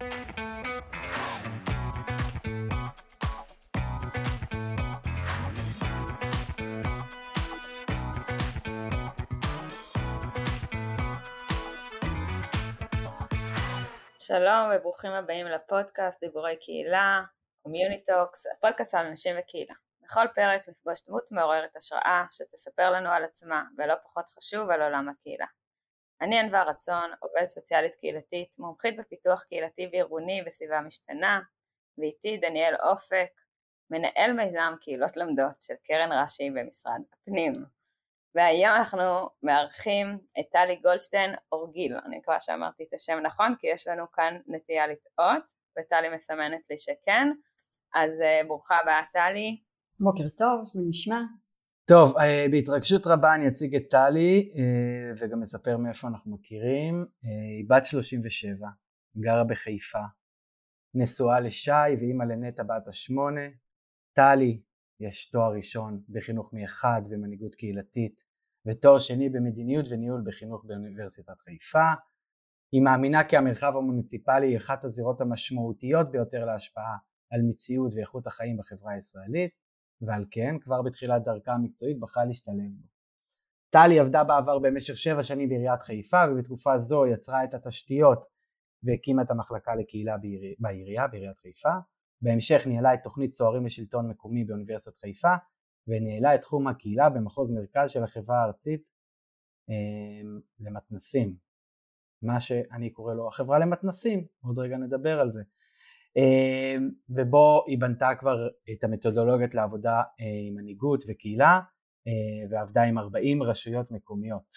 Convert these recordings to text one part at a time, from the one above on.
שלום וברוכים הבאים לפודקאסט דיבורי קהילה, קומיוניטוקס, הפודקאסט על אנשים וקהילה. בכל פרק נפגוש דמות מעוררת השראה שתספר לנו על עצמה, ולא פחות חשוב על עולם הקהילה. אני ענווה רצון, עובדת סוציאלית קהילתית, מומחית בפיתוח קהילתי וארגוני בסביבה משתנה, ואיתי דניאל אופק, מנהל מיזם קהילות לומדות של קרן רש"י במשרד הפנים. והיום אנחנו מארחים את טלי גולדשטיין אורגיל, אני מקווה שאמרתי את השם נכון כי יש לנו כאן נטייה לטעות וטלי מסמנת לי שכן, אז uh, ברוכה הבאה טלי. בוקר טוב, מה נשמע? טוב, uh, בהתרגשות רבה אני אציג את טלי uh, וגם אספר מאיפה אנחנו מכירים. uh, היא בת 37, גרה בחיפה, נשואה לשי ואימא לנטע בת השמונה. טלי יש תואר ראשון בחינוך מיוחד ומנהיגות קהילתית ותואר שני במדיניות וניהול בחינוך באוניברסיטת חיפה. היא מאמינה כי המרחב המוניציפלי היא אחת הזירות המשמעותיות ביותר להשפעה על מציאות ואיכות החיים בחברה הישראלית ועל כן כבר בתחילת דרכה המקצועית בחרה להשתלב בו. טלי עבדה בעבר במשך שבע שנים בעיריית חיפה ובתקופה זו יצרה את התשתיות והקימה את המחלקה לקהילה בעירייה, בעיריית חיפה. בהמשך ניהלה את תוכנית צוערים לשלטון מקומי באוניברסיטת חיפה וניהלה את תחום הקהילה במחוז מרכז של החברה הארצית אה, למתנסים, מה שאני קורא לו החברה למתנסים, עוד רגע נדבר על זה, ובו היא בנתה כבר את המתודולוגיות לעבודה אה, עם מנהיגות וקהילה ועבדה עם 40 רשויות מקומיות.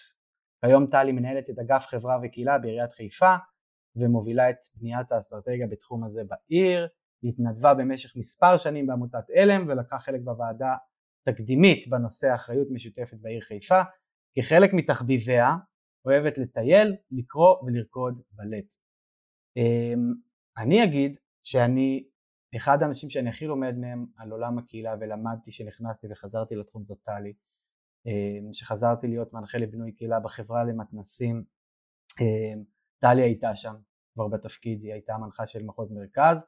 כיום טלי מנהלת את אגף חברה וקהילה בעיריית חיפה ומובילה את בניית האסטרטגיה בתחום הזה בעיר, היא התנדבה במשך מספר שנים בעמותת עלם ולקחה חלק בוועדה תקדימית בנושא אחריות משותפת בעיר חיפה, כחלק מתחביביה אוהבת לטייל, לקרוא ולרקוד בלט. אמ, אני אגיד שאני אחד האנשים שאני הכי לומד מהם על עולם הקהילה ולמדתי שנכנסתי וחזרתי לתחום זאת טלי, אמ, שחזרתי להיות מנחה לבינוי קהילה בחברה למתנסים, אמ, טלי הייתה שם כבר בתפקיד, היא הייתה מנחה של מחוז מרכז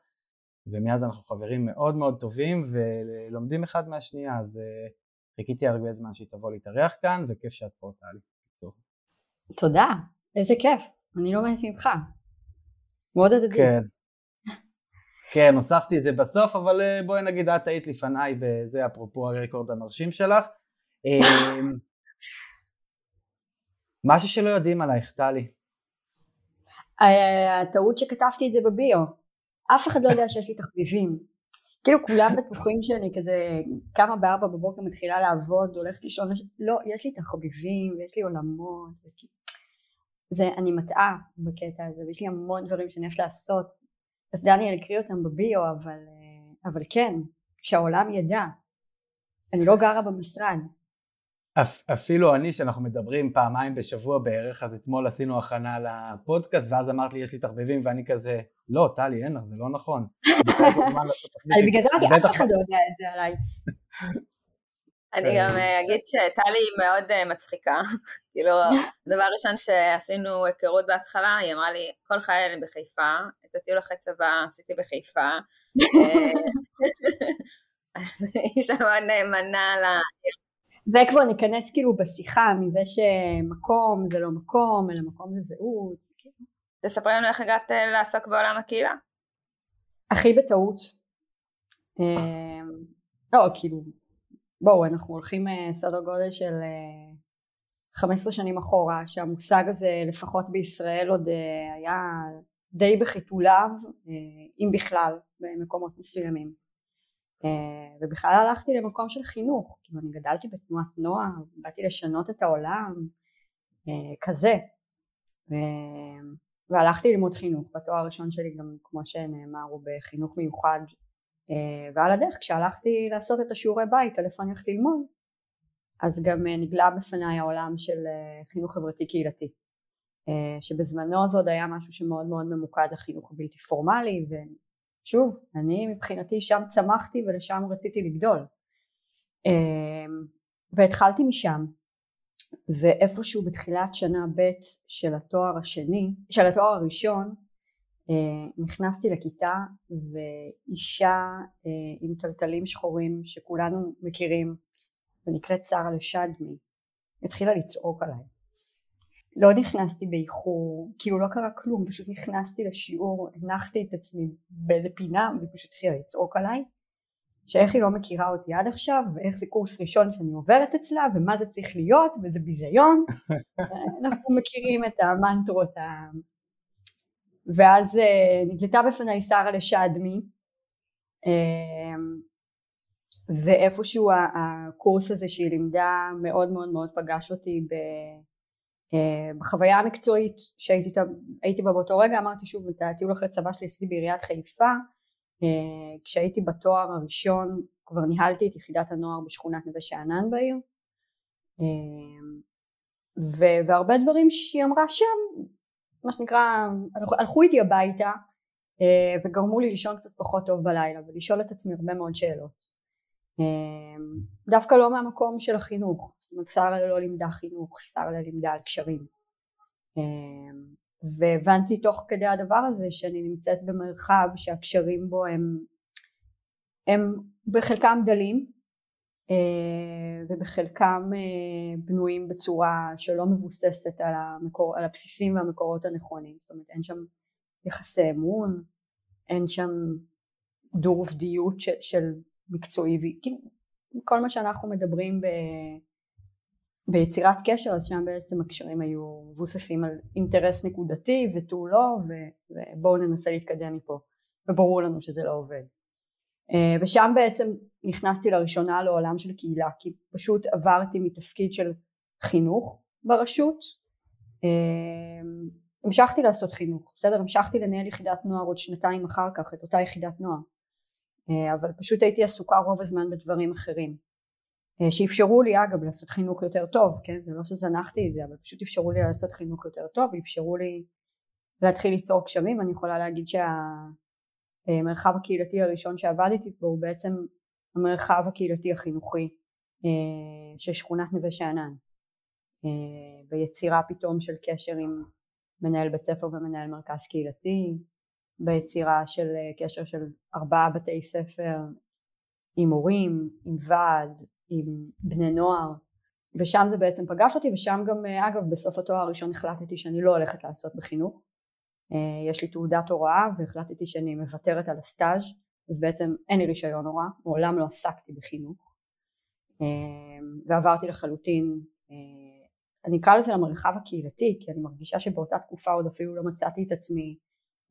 ומאז אנחנו חברים מאוד מאוד טובים ולומדים אחד מהשנייה, אז uh, חיכיתי הרבה זמן שהיא תבוא להתארח כאן, וכיף שאת פה טלי. תודה, איזה כיף, אני לומדת ממך. מאוד הדדי. כן. כן, הוספתי את זה בסוף, אבל uh, בואי נגיד את היית לפניי בזה אפרופו הרקורד המרשים שלך. אמ, משהו שלא יודעים עלייך, טלי. הטעות שכתבתי את זה בביו. אף אחד לא יודע שיש לי תחביבים. כאילו כולם בטוחים שאני כזה קמה בארבע בבוקר מתחילה לעבוד, הולכת לישון, לא, יש לי תחביבים ויש לי עולמות. זה, אני מטעה בקטע הזה ויש לי המון דברים שאני אוהבת לעשות, אז דניאל הקריא אותם בביו, אבל, אבל כן, שהעולם ידע, אני לא גרה במשרד, אפילו אני שאנחנו מדברים פעמיים בשבוע בערך אז אתמול עשינו הכנה לפודקאסט ואז אמרת לי יש לי תחביבים ואני כזה לא טלי אין לך זה לא נכון. בגלל זה אמרתי אף אחד לא יודע את זה עליי. אני גם אה, אגיד שטלי מאוד אה, מצחיקה, כאילו הדבר הראשון שעשינו היכרות בהתחלה היא אמרה לי כל חיי אני בחיפה, את הטיול אחרי צבא עשיתי בחיפה, אה, היא שם נאמנה זה כבר ניכנס כאילו בשיחה מזה שמקום זה לא מקום אלא מקום זה זהות. כאילו. תספרי לנו איך הגעת לעסוק בעולם הקהילה. הכי בטעות. לא כאילו בואו אנחנו הולכים אה, סדר גודל של 15 אה, שנים אחורה שהמושג הזה לפחות בישראל עוד היה די בחיתוליו אם בכלל במקומות מסוימים. אה, ובכלל הלכתי למקום של חינוך, כאילו אני גדלתי בתנועת נוער, באתי לשנות את העולם, אה, כזה. והלכתי ללמוד חינוך, בתואר הראשון שלי גם כמו שנאמר הוא בחינוך מיוחד, אה, ועל הדרך כשהלכתי לעשות את השיעורי בית על איפה אני הולכת ללמוד, אז גם נגלה בפניי העולם של חינוך חברתי קהילתי. שבזמנו זה עוד היה משהו שמאוד מאוד ממוקד לחינוך הבלתי פורמלי שוב, אני מבחינתי שם צמחתי ולשם רציתי לגדול. והתחלתי משם, ואיפשהו בתחילת שנה ב' של התואר השני, של התואר הראשון, נכנסתי לכיתה ואישה עם טלטלים שחורים שכולנו מכירים ונקראת שרה לשדמי התחילה לצעוק עליי לא נכנסתי באיחור, כאילו לא קרה כלום, פשוט נכנסתי לשיעור, הנחתי את עצמי באיזה פינה ופשוט התחילה לצעוק עליי שאיך היא לא מכירה אותי עד עכשיו ואיך זה קורס ראשון שאני עוברת אצלה ומה זה צריך להיות וזה ביזיון אנחנו מכירים את המנטרות. ואז uh, נגלתה בפניי שרה לשדמי uh, ואיפשהו הקורס הזה שהיא לימדה מאוד מאוד מאוד פגש אותי ב... uh, בחוויה המקצועית שהייתי בה באותו רגע. אמרתי שוב את הטיול אחרי צבא שלי עשיתי בעיריית חיפה אה, כשהייתי בתואר הראשון כבר ניהלתי את יחידת הנוער בשכונת נווה שאנן בעיר. אה, והרבה דברים שהיא אמרה שם מה שנקרא הלכו איתי הביתה אה, וגרמו לי לישון קצת פחות טוב בלילה ולשאול את עצמי הרבה מאוד שאלות. דווקא לא מהמקום של החינוך. זאת אומרת שרה לא לימדה חינוך שרה לימדה על קשרים. והבנתי תוך כדי הדבר הזה שאני נמצאת במרחב שהקשרים בו הם, הם בחלקם דלים אה, ובחלקם אה, בנויים בצורה שלא מבוססת על, המקור, על הבסיסים והמקורות הנכונים. זאת אומרת אין שם יחסי אמון אין שם דו רובדיות של, של מקצועי כאילו כל מה שאנחנו מדברים ב, ביצירת קשר אז שם בעצם הקשרים היו מבוססים על אינטרס נקודתי ותו לא ובואו ננסה להתקדם מפה. וברור לנו שזה לא עובד. אה, ושם בעצם נכנסתי לראשונה לעולם של קהילה כי פשוט עברתי מתפקיד של חינוך ברשות אה, המשכתי לעשות חינוך בסדר? המשכתי לנהל יחידת נוער עוד שנתיים אחר כך את אותה יחידת נוער. אה, אבל פשוט הייתי עסוקה רוב הזמן בדברים אחרים. אה, שאפשרו לי אגב לעשות חינוך יותר טוב, כן? זה לא שזנחתי את זה, אבל פשוט אפשרו לי לעשות חינוך יותר טוב, אפשרו לי להתחיל ליצור קשרים, אני יכולה להגיד שהמרחב הקהילתי הראשון שעבדתי בו הוא בעצם המרחב הקהילתי החינוכי אה, של שכונת נווה שאנן, אה, ביצירה פתאום של קשר עם מנהל בית ספר ומנהל מרכז קהילתי, ביצירה של קשר של ארבעה בתי ספר עם הורים, עם ועד, עם בני נוער ושם זה בעצם פגש אותי ושם גם אה, אגב בסוף התואר הראשון החלטתי שאני לא הולכת לעשות בחינוך. אה, יש לי תעודת הוראה והחלטתי שאני מוותרת על הסטאז' אז בעצם אין לי רישיון הוראה, מעולם לא עסקתי בחינוך. אה, ועברתי לחלוטין אני אקרא לזה למרחב הקהילתי כי אני מרגישה שבאותה תקופה עוד אפילו לא מצאתי את עצמי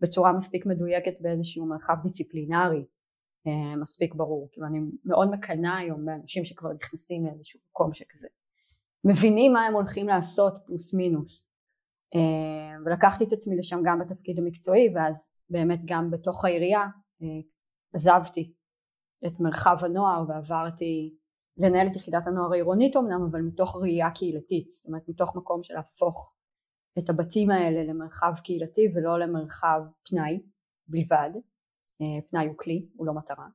בצורה מספיק מדויקת באיזשהו מרחב דיציפלינרי אה, מספיק ברור, כאילו אני מאוד מקנאה היום באנשים שכבר נכנסים לאיזשהו מקום שכזה. מבינים מה הם הולכים לעשות פלוס מינוס. אה, ולקחתי את עצמי לשם גם בתפקיד המקצועי ואז באמת גם בתוך העירייה אה, עזבתי את מרחב הנוער ועברתי לנהל את יחידת הנוער העירונית אמנם אבל מתוך ראייה קהילתית זאת אומרת מתוך מקום של להפוך את הבתים האלה למרחב קהילתי ולא למרחב פנאי בלבד אה, פנאי הוא כלי, הוא לא מטרה.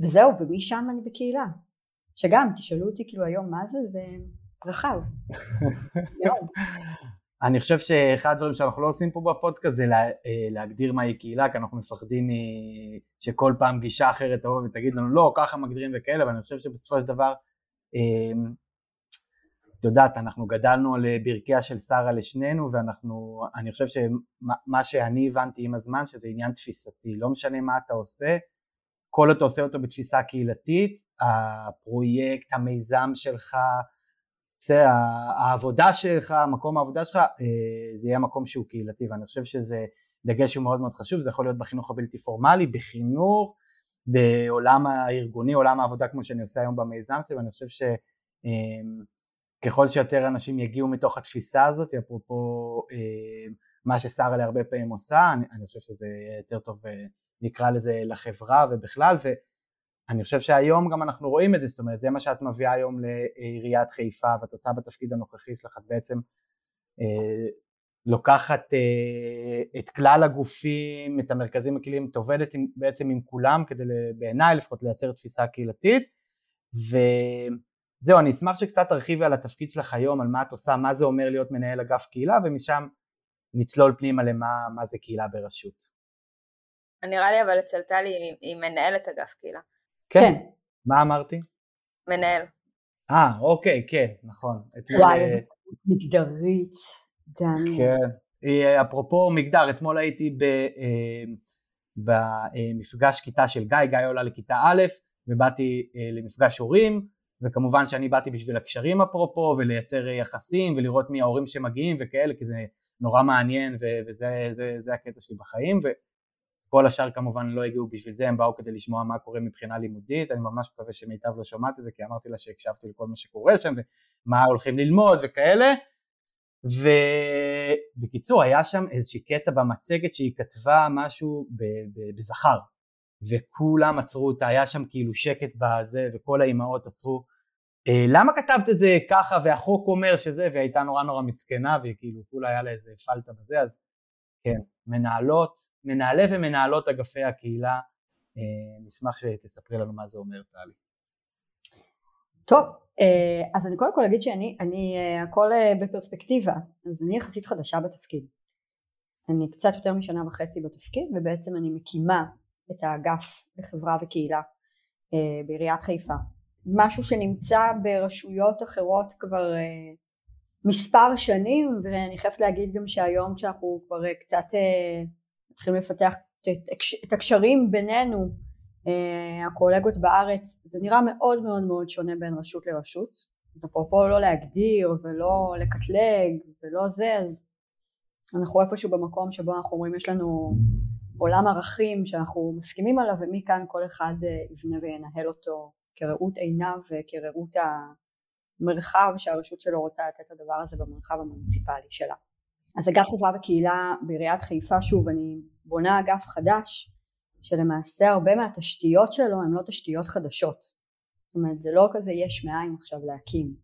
וזהו, ומשם אני בקהילה. שגם, תשאלו אותי כאילו היום מה זה, זה רחב. אני חושב שאחד הדברים שאנחנו לא עושים פה בפודקאסט זה לה, אה, להגדיר מהי קהילה, כי אנחנו מפחדים שכל פעם גישה אחרת תבוא ותגיד לנו לא, ככה מגדירים וכאלה, ואני חושב שבסופו של דבר אה, את יודעת, אנחנו גדלנו על אה, ברכיה של שרה לשנינו ואנחנו, אני חושב שמה שאני הבנתי עם הזמן שזה עניין תפיסתי, לא משנה מה אתה עושה, כל אתה עושה אותו בתפיסה קהילתית, הפרויקט, המיזם שלך, זה, העבודה שלך, מקום העבודה שלך, אה, זה יהיה מקום שהוא קהילתי ואני חושב שזה דגש שהוא מאוד מאוד חשוב, זה יכול להיות בחינוך הבלתי פורמלי, בחינוך, בעולם הארגוני, עולם העבודה כמו שאני עושה היום במיזם שלי ואני חושב ש... אה, ככל שיותר אנשים יגיעו מתוך התפיסה הזאת, אפרופו אה, מה ששרה להרבה פעמים עושה, אני, אני חושב שזה יותר טוב אה, נקרא לזה לחברה ובכלל, ואני חושב שהיום גם אנחנו רואים את זה, זאת אומרת זה מה שאת מביאה היום לעיריית חיפה ואת עושה בתפקיד הנוכחי שלך, את בעצם אה, לוקחת אה, את כלל הגופים, את המרכזים הקהיליים, את עובדת עם, בעצם עם כולם כדי בעיניי לפחות לייצר תפיסה קהילתית, ו... זהו, אני אשמח שקצת תרחיבי על התפקיד שלך היום, על מה את עושה, מה זה אומר להיות מנהל אגף קהילה, ומשם נצלול פנימה למה זה קהילה ברשות. נראה לי אבל אצל טלי היא מנהלת אגף קהילה. כן. כן. מה אמרתי? מנהל. אה, אוקיי, כן, נכון. אתמול, וואי, אה, איזה מגדרית, דני. כן. אה, אפרופו מגדר, אתמול הייתי ב, אה, במפגש כיתה של גיא, גיא עולה לכיתה א', ובאתי אה, למפגש הורים, וכמובן שאני באתי בשביל הקשרים אפרופו, ולייצר אה, יחסים, ולראות מי ההורים שמגיעים וכאלה, כי זה נורא מעניין, ו- וזה זה, זה הקטע שלי בחיים, וכל השאר כמובן לא הגיעו בשביל זה, הם באו כדי לשמוע מה קורה מבחינה לימודית, אני ממש מקווה שמיטב לא שומעת את זה, כי אמרתי לה שהקשבתי לכל מה שקורה שם, ומה הולכים ללמוד וכאלה, ובקיצור היה שם איזושהי קטע במצגת שהיא כתבה משהו בזכר. וכולם עצרו אותה, היה שם כאילו שקט בזה וכל האימהות עצרו. אה, למה כתבת את זה ככה? והחוק אומר שזה והיא הייתה נורא נורא מסכנה וכאילו כולה היה לה איזה פלטה בזה אז כן מנהלות, מנהלי ומנהלות אגפי הקהילה אה, נשמח שתספרי לנו מה זה אומר טלי. טוב, אה, אז אני קודם כל אגיד שאני, אני, אה, הכל בפרספקטיבה, אז אני יחסית חדשה בתפקיד. אני קצת יותר משנה וחצי בתפקיד, ובעצם אני מקימה את האגף לחברה וקהילה בעיריית חיפה. משהו שנמצא ברשויות אחרות כבר מספר שנים, ואני חייבת להגיד גם שהיום כשאנחנו כבר קצת מתחילים לפתח את הקשרים בינינו, uh, הקולגות בארץ, זה נראה מאוד מאוד מאוד שונה בין רשות לרשות. אז אפרופו לא להגדיר ולא לקטלג ולא זה, אז אנחנו איפשהו במקום שבו אנחנו אומרים יש לנו עולם ערכים שאנחנו מסכימים עליו ומכאן כל אחד יבנה וינהל אותו כראות עיניו וכראות המרחב שהרשות שלו רוצה לתת לדבר הזה במרחב המוניציפלי שלה. אז אגף חברה וקהילה בעיריית חיפה, שוב אני בונה אגף חדש שלמעשה הרבה מהתשתיות שלו הן לא תשתיות חדשות. זאת אומרת זה לא כזה יש מאין עכשיו להקים.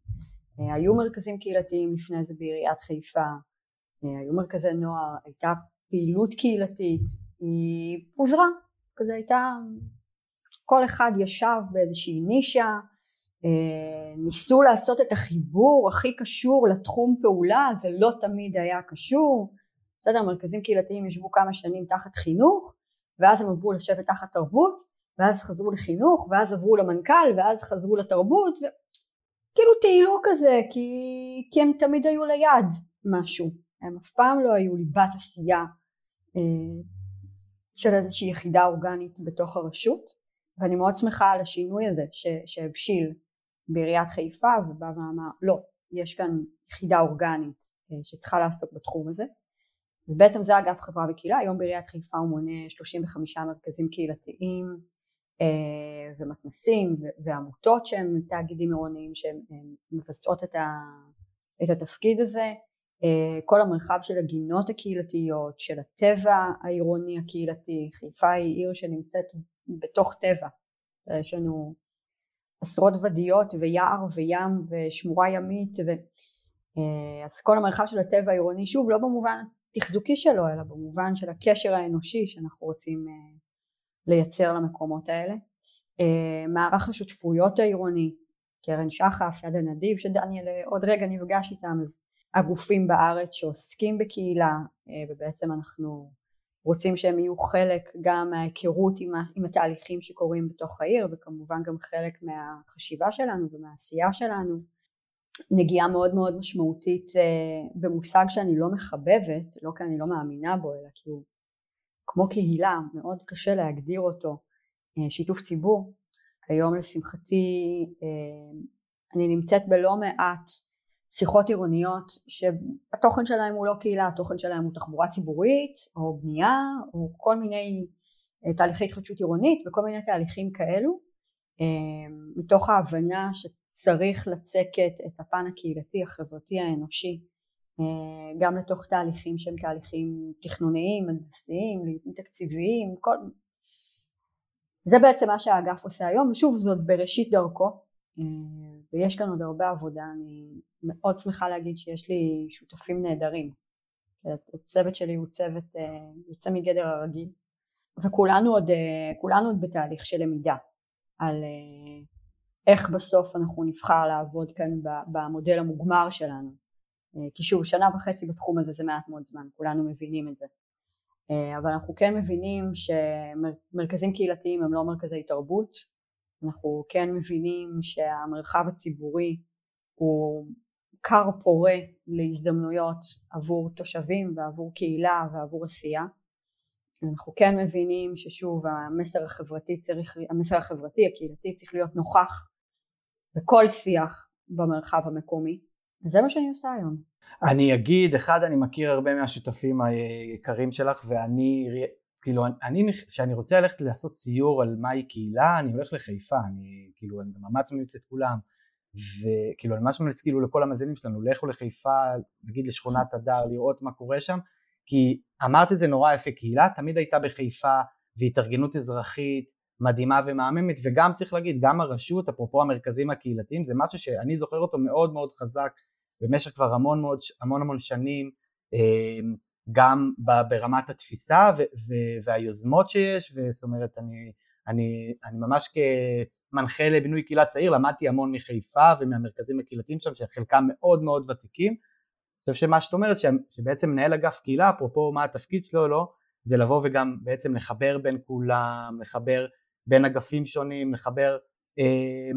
אה, היו מרכזים קהילתיים לפני זה בעיריית חיפה, אה, היו מרכזי נוער, הייתה פעילות קהילתית, היא פוזרה, כזה הייתה, כל אחד ישב באיזושהי נישה, ניסו לעשות את החיבור הכי קשור לתחום פעולה, זה לא תמיד היה קשור, בסדר, מרכזים קהילתיים ישבו כמה שנים תחת חינוך, ואז הם עברו לשבת תחת תרבות, ואז חזרו לחינוך, ואז עברו למנכ"ל, ואז חזרו לתרבות, ו... כאילו טיילו כזה, כי, כי הם תמיד היו ליד משהו, הם אף פעם לא היו ליבת עשייה אה, של איזושהי יחידה אורגנית בתוך הרשות, ואני מאוד שמחה על השינוי הזה ש, שהבשיל בעיריית חיפה, ובא ואמר לא, יש כאן יחידה אורגנית אה, שצריכה לעסוק בתחום הזה, ובעצם זה אגף חברה וקהילה, היום בעיריית חיפה הוא מונה 35 מרכזים קהילתיים אה, ומתנסים ועמותות שהם תאגידים עירוניים מבצעות את, ה, את התפקיד הזה, אה, כל המרחב של הגינות הקהילתיות, של הטבע העירוני הקהילתי, חיפה היא עיר שנמצאת בתוך טבע, יש לנו עשרות ודיות ויער וים ושמורה ימית ו... אה, אז כל המרחב של הטבע העירוני שוב לא במובן תחזוקי שלו אלא במובן של הקשר האנושי שאנחנו רוצים אה, לייצר למקומות האלה. אה, מערך השותפויות העירוני, קרן שחף, יד הנדיב שדניאל עוד רגע נפגש איתם, אז הגופים בארץ שעוסקים בקהילה ובעצם אנחנו רוצים שהם יהיו חלק גם מההיכרות עם, עם התהליכים שקורים בתוך העיר וכמובן גם חלק מהחשיבה שלנו ומהעשייה שלנו נגיעה מאוד מאוד משמעותית אה, במושג שאני לא מחבבת, לא כי אני לא מאמינה בו, אלא כי הוא כמו קהילה, מאוד קשה להגדיר אותו, אה, שיתוף ציבור. כיום לשמחתי אה, אני נמצאת בלא מעט שיחות עירוניות שהתוכן שלהם הוא לא קהילה, התוכן שלהם הוא תחבורה ציבורית או בנייה או כל מיני תהליכי התחדשות עירונית וכל מיני תהליכים כאלו מתוך ההבנה צריך לצקת את הפן הקהילתי, החברתי, האנושי אה, גם לתוך תהליכים שהם תהליכים תכנוניים, הנדסיים, תקציביים, כל... זה בעצם מה שהאגף עושה היום, ושוב זאת בראשית דרכו, אה, ויש כאן עוד הרבה עבודה, אני מאוד שמחה להגיד שיש לי שותפים נהדרים, הצוות שלי הוא צוות אה, יוצא מגדר הרגיל, וכולנו עוד, כולנו עוד בתהליך של למידה על איך בסוף אנחנו נבחר לעבוד כאן במודל המוגמר שלנו. אה, כי שוב, שנה וחצי בתחום הזה זה מעט מאוד זמן, כולנו מבינים את זה. אה, אבל אנחנו כן מבינים שמרכזים קהילתיים הם לא מרכזי תרבות, אנחנו כן מבינים שהמרחב הציבורי הוא כר פורה להזדמנויות עבור תושבים ועבור קהילה ועבור עשייה. אנחנו כן מבינים ששוב המסר החברתי צריך, המסר החברתי הקהילתי צריך להיות נוכח בכל שיח במרחב המקומי, וזה מה שאני עושה היום. אני אגיד, אחד, אני מכיר הרבה מהשותפים היקרים שלך, ואני, כאילו, אני, כשאני רוצה ללכת לעשות סיור על מהי קהילה, אני הולך לחיפה, אני, כאילו, אני ממש ממליץ את כולם, וכאילו, אני ממש ממליץ כאילו לכל המאזינים שלנו, לכו לחיפה, נגיד לשכונת הדר, לראות מה קורה שם, כי אמרת את זה נורא יפה, קהילה תמיד הייתה בחיפה, והתארגנות אזרחית מדהימה ומהממת, וגם צריך להגיד, גם הרשות, אפרופו המרכזים הקהילתיים, זה משהו שאני זוכר אותו מאוד מאוד חזק במשך כבר המון מאוד, המון המון שנים, אמ, גם ברמת התפיסה והיוזמות שיש, וזאת אומרת אני, אני, אני ממש כמנחה לבינוי קהילה צעיר למדתי המון מחיפה ומהמרכזים הקהילתיים שם שחלקם מאוד מאוד ותיקים. אני חושב שמה שאת אומרת שבעצם מנהל אגף קהילה, אפרופו מה התפקיד שלו לא, זה לבוא וגם בעצם לחבר בין כולם, לחבר בין אגפים שונים, לחבר אה,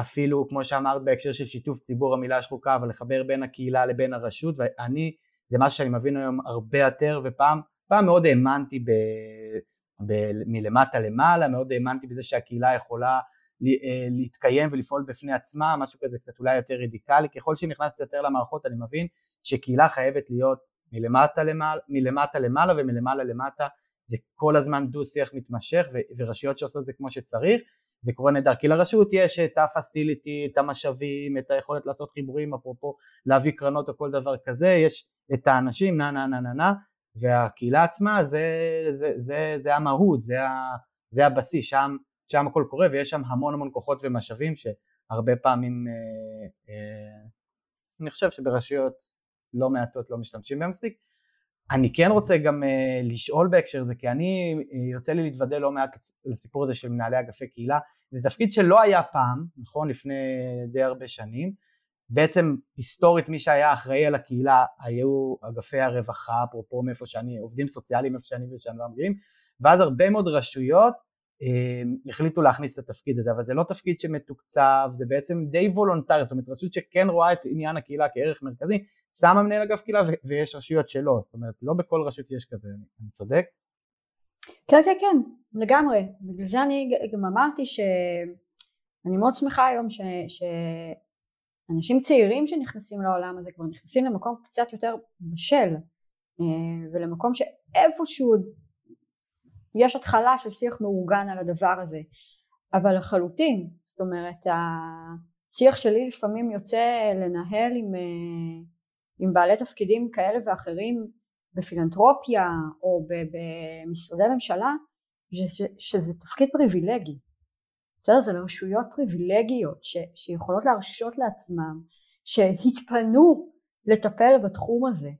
אפילו כמו שאמרת בהקשר של שיתוף ציבור המילה שחוקה אבל לחבר בין הקהילה לבין הרשות ואני זה משהו שאני מבין היום הרבה יותר ופעם פעם מאוד האמנתי ב, ב, מלמטה למעלה מאוד האמנתי בזה שהקהילה יכולה אה, להתקיים ולפעול בפני עצמה משהו כזה קצת אולי יותר רדיקלי. ככל שנכנסתי יותר למערכות אני מבין שקהילה חייבת להיות מלמטה למעלה, מלמטה למעלה ומלמעלה למטה. זה כל הזמן דו שיח מתמשך ורשויות שעושות את זה כמו שצריך זה קורה נהדר, כי לרשות יש את הפסיליטי, את המשאבים, את היכולת לעשות חיבורים, אפרופו להביא קרנות או כל דבר כזה, יש את האנשים, נה נה נה נה נה, והקהילה עצמה זה, זה, זה, זה המהות, זה, ה, זה הבסיס, שם, שם הכל קורה ויש שם המון המון כוחות ומשאבים שהרבה פעמים אה, אה, אני חושב שברשויות לא מעטות לא משתמשים בהם מספיק. אני כן רוצה גם uh, לשאול בהקשר הזה, כי אני, uh, יוצא לי להתוודע לא מעט לסיפור הזה של מנהלי אגפי קהילה, זה תפקיד שלא היה פעם, נכון, לפני די הרבה שנים, בעצם היסטורית מי שהיה אחראי על הקהילה היו אגפי הרווחה, אפרופו מאיפה שאני, עובדים סוציאליים איפה שאני ושאני לא מגיעים, ואז הרבה מאוד רשויות אה, החליטו להכניס את התפקיד הזה, אבל זה לא תפקיד שמתוקצב, זה בעצם די וולונטרי, זאת אומרת רשות שכן רואה את עניין הקהילה כערך מרכזי, שמה מנהל אגף קהילה ויש רשויות שלא, זאת אומרת לא בכל רשות יש כזה, אני צודק? כן כן כן לגמרי בגלל זה אני גם אמרתי שאני מאוד שמחה היום ש, שאנשים צעירים שנכנסים לעולם הזה כבר נכנסים למקום קצת יותר בשל אה, ולמקום שאיפשהו יש התחלה של שיח מאורגן על הדבר הזה אבל לחלוטין זאת אומרת השיח שלי לפעמים יוצא לנהל עם, אה, עם בעלי תפקידים כאלה ואחרים בפילנטרופיה או במשרדי ממשלה שזה תפקיד פריבילגי. יודע, זה לרשויות פריבילגיות ש, שיכולות להרשות לעצמם שהתפנו לטפל בתחום הזה.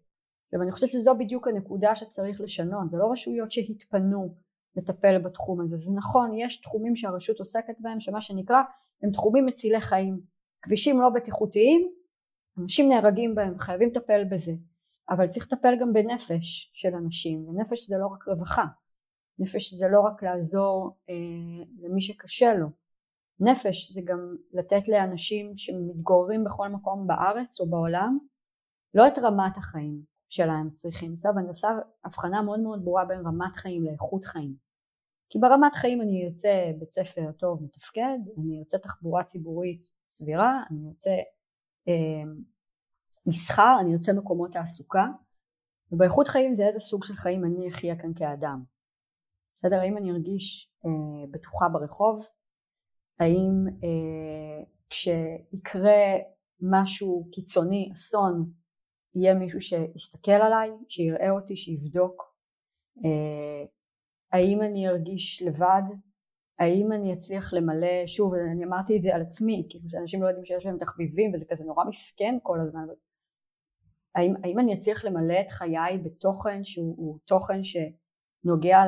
ואני חושבת שזו בדיוק הנקודה שצריך לשנות, זה לא רשויות שהתפנו לטפל בתחום הזה, זה נכון, יש תחומים שהרשות עוסקת בהם שמה שנקרא הם תחומים מצילי חיים, כבישים לא בטיחותיים, אנשים נהרגים בהם, חייבים לטפל בזה, אבל צריך לטפל גם בנפש של אנשים, ונפש זה לא רק רווחה, נפש זה לא רק לעזור אה, למי שקשה לו, נפש זה גם לתת לאנשים שמתגוררים בכל מקום בארץ או בעולם לא את רמת החיים שלהם צריכים, טוב אני עושה הבחנה מאוד מאוד ברורה בין רמת חיים לאיכות חיים. כי ברמת חיים אני ארצה בית ספר טוב מתפקד, אני ארצה תחבורה ציבורית סבירה, אני ארצה מסחר, אני ארצה מקומות תעסוקה ובאיכות חיים זה איזה סוג של חיים אני אחיה כאן כאדם בסדר? האם אני ארגיש אה, בטוחה ברחוב? האם אה, כשיקרה משהו קיצוני, אסון, יהיה מישהו שיסתכל עליי, שיראה אותי, שיבדוק? אה, האם אני ארגיש לבד? האם אני אצליח למלא, שוב אני אמרתי את זה על עצמי, כאילו שאנשים לא יודעים שיש להם תחביבים וזה כזה נורא מסכן כל הזמן, האם, האם אני אצליח למלא את חיי בתוכן שהוא תוכן שנוגע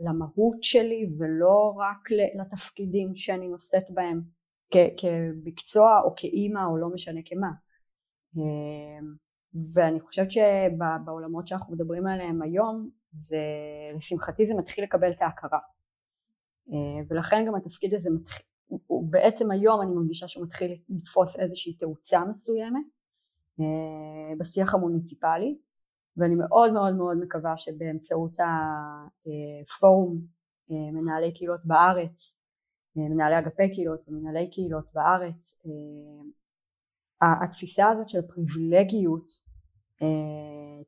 למהות שלי ולא רק לתפקידים שאני נושאת בהם כמקצוע או כאימא או לא משנה כמה אמ, ואני חושבת שבעולמות שאנחנו מדברים עליהם היום זה, לשמחתי זה מתחיל לקבל את ההכרה. אה, ולכן גם התפקיד הזה מתחיל, בעצם היום אני מרגישה שהוא מתחיל לתפוס איזושהי תאוצה מסוימת אה, בשיח המוניציפלי ואני מאוד מאוד מאוד מקווה שבאמצעות הפורום מנהלי קהילות בארץ, מנהלי אגפי קהילות ומנהלי קהילות בארץ, התפיסה הזאת של פריבילגיות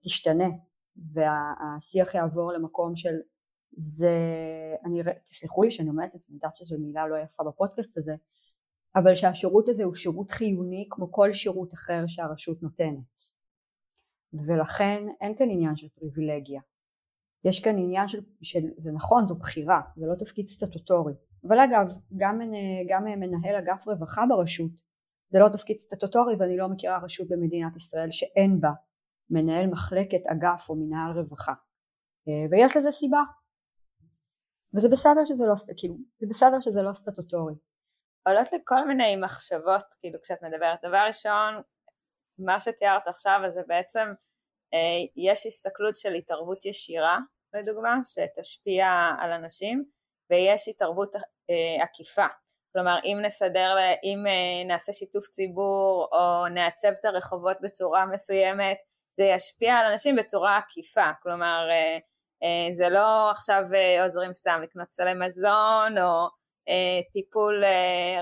תשתנה והשיח יעבור למקום של זה, אני, תסלחו לי שאני אומרת את זה, אני יודעת שזו מילה לא יפה בפודקאסט הזה, אבל שהשירות הזה הוא שירות חיוני כמו כל שירות אחר שהרשות נותנת. ולכן אין כאן עניין של פריבילגיה. יש כאן עניין של, של זה נכון, זו בחירה, זה לא תפקיד סטטוטורי. אבל אגב, גם, גם מנהל אגף רווחה ברשות זה לא תפקיד סטטוטורי ואני לא מכירה רשות במדינת ישראל שאין בה מנהל מחלקת אגף או מנהל רווחה אה, ויש לזה סיבה וזה בסדר שזה לא, כאילו, זה בסדר שזה לא סטטוטורי. עולות לי כל מיני מחשבות כאילו כשאת מדברת. דבר ראשון, מה שתיארת עכשיו אז זה בעצם אה, יש הסתכלות של התערבות ישירה לדוגמה שתשפיע על אנשים ויש התערבות אה, עקיפה. כלומר אם נסדר, אם נעשה שיתוף ציבור או נעצב את הרחובות בצורה מסוימת זה ישפיע על אנשים בצורה עקיפה, כלומר אה, אה, זה לא עכשיו אה, עוזרים סתם לקנות סלי מזון או טיפול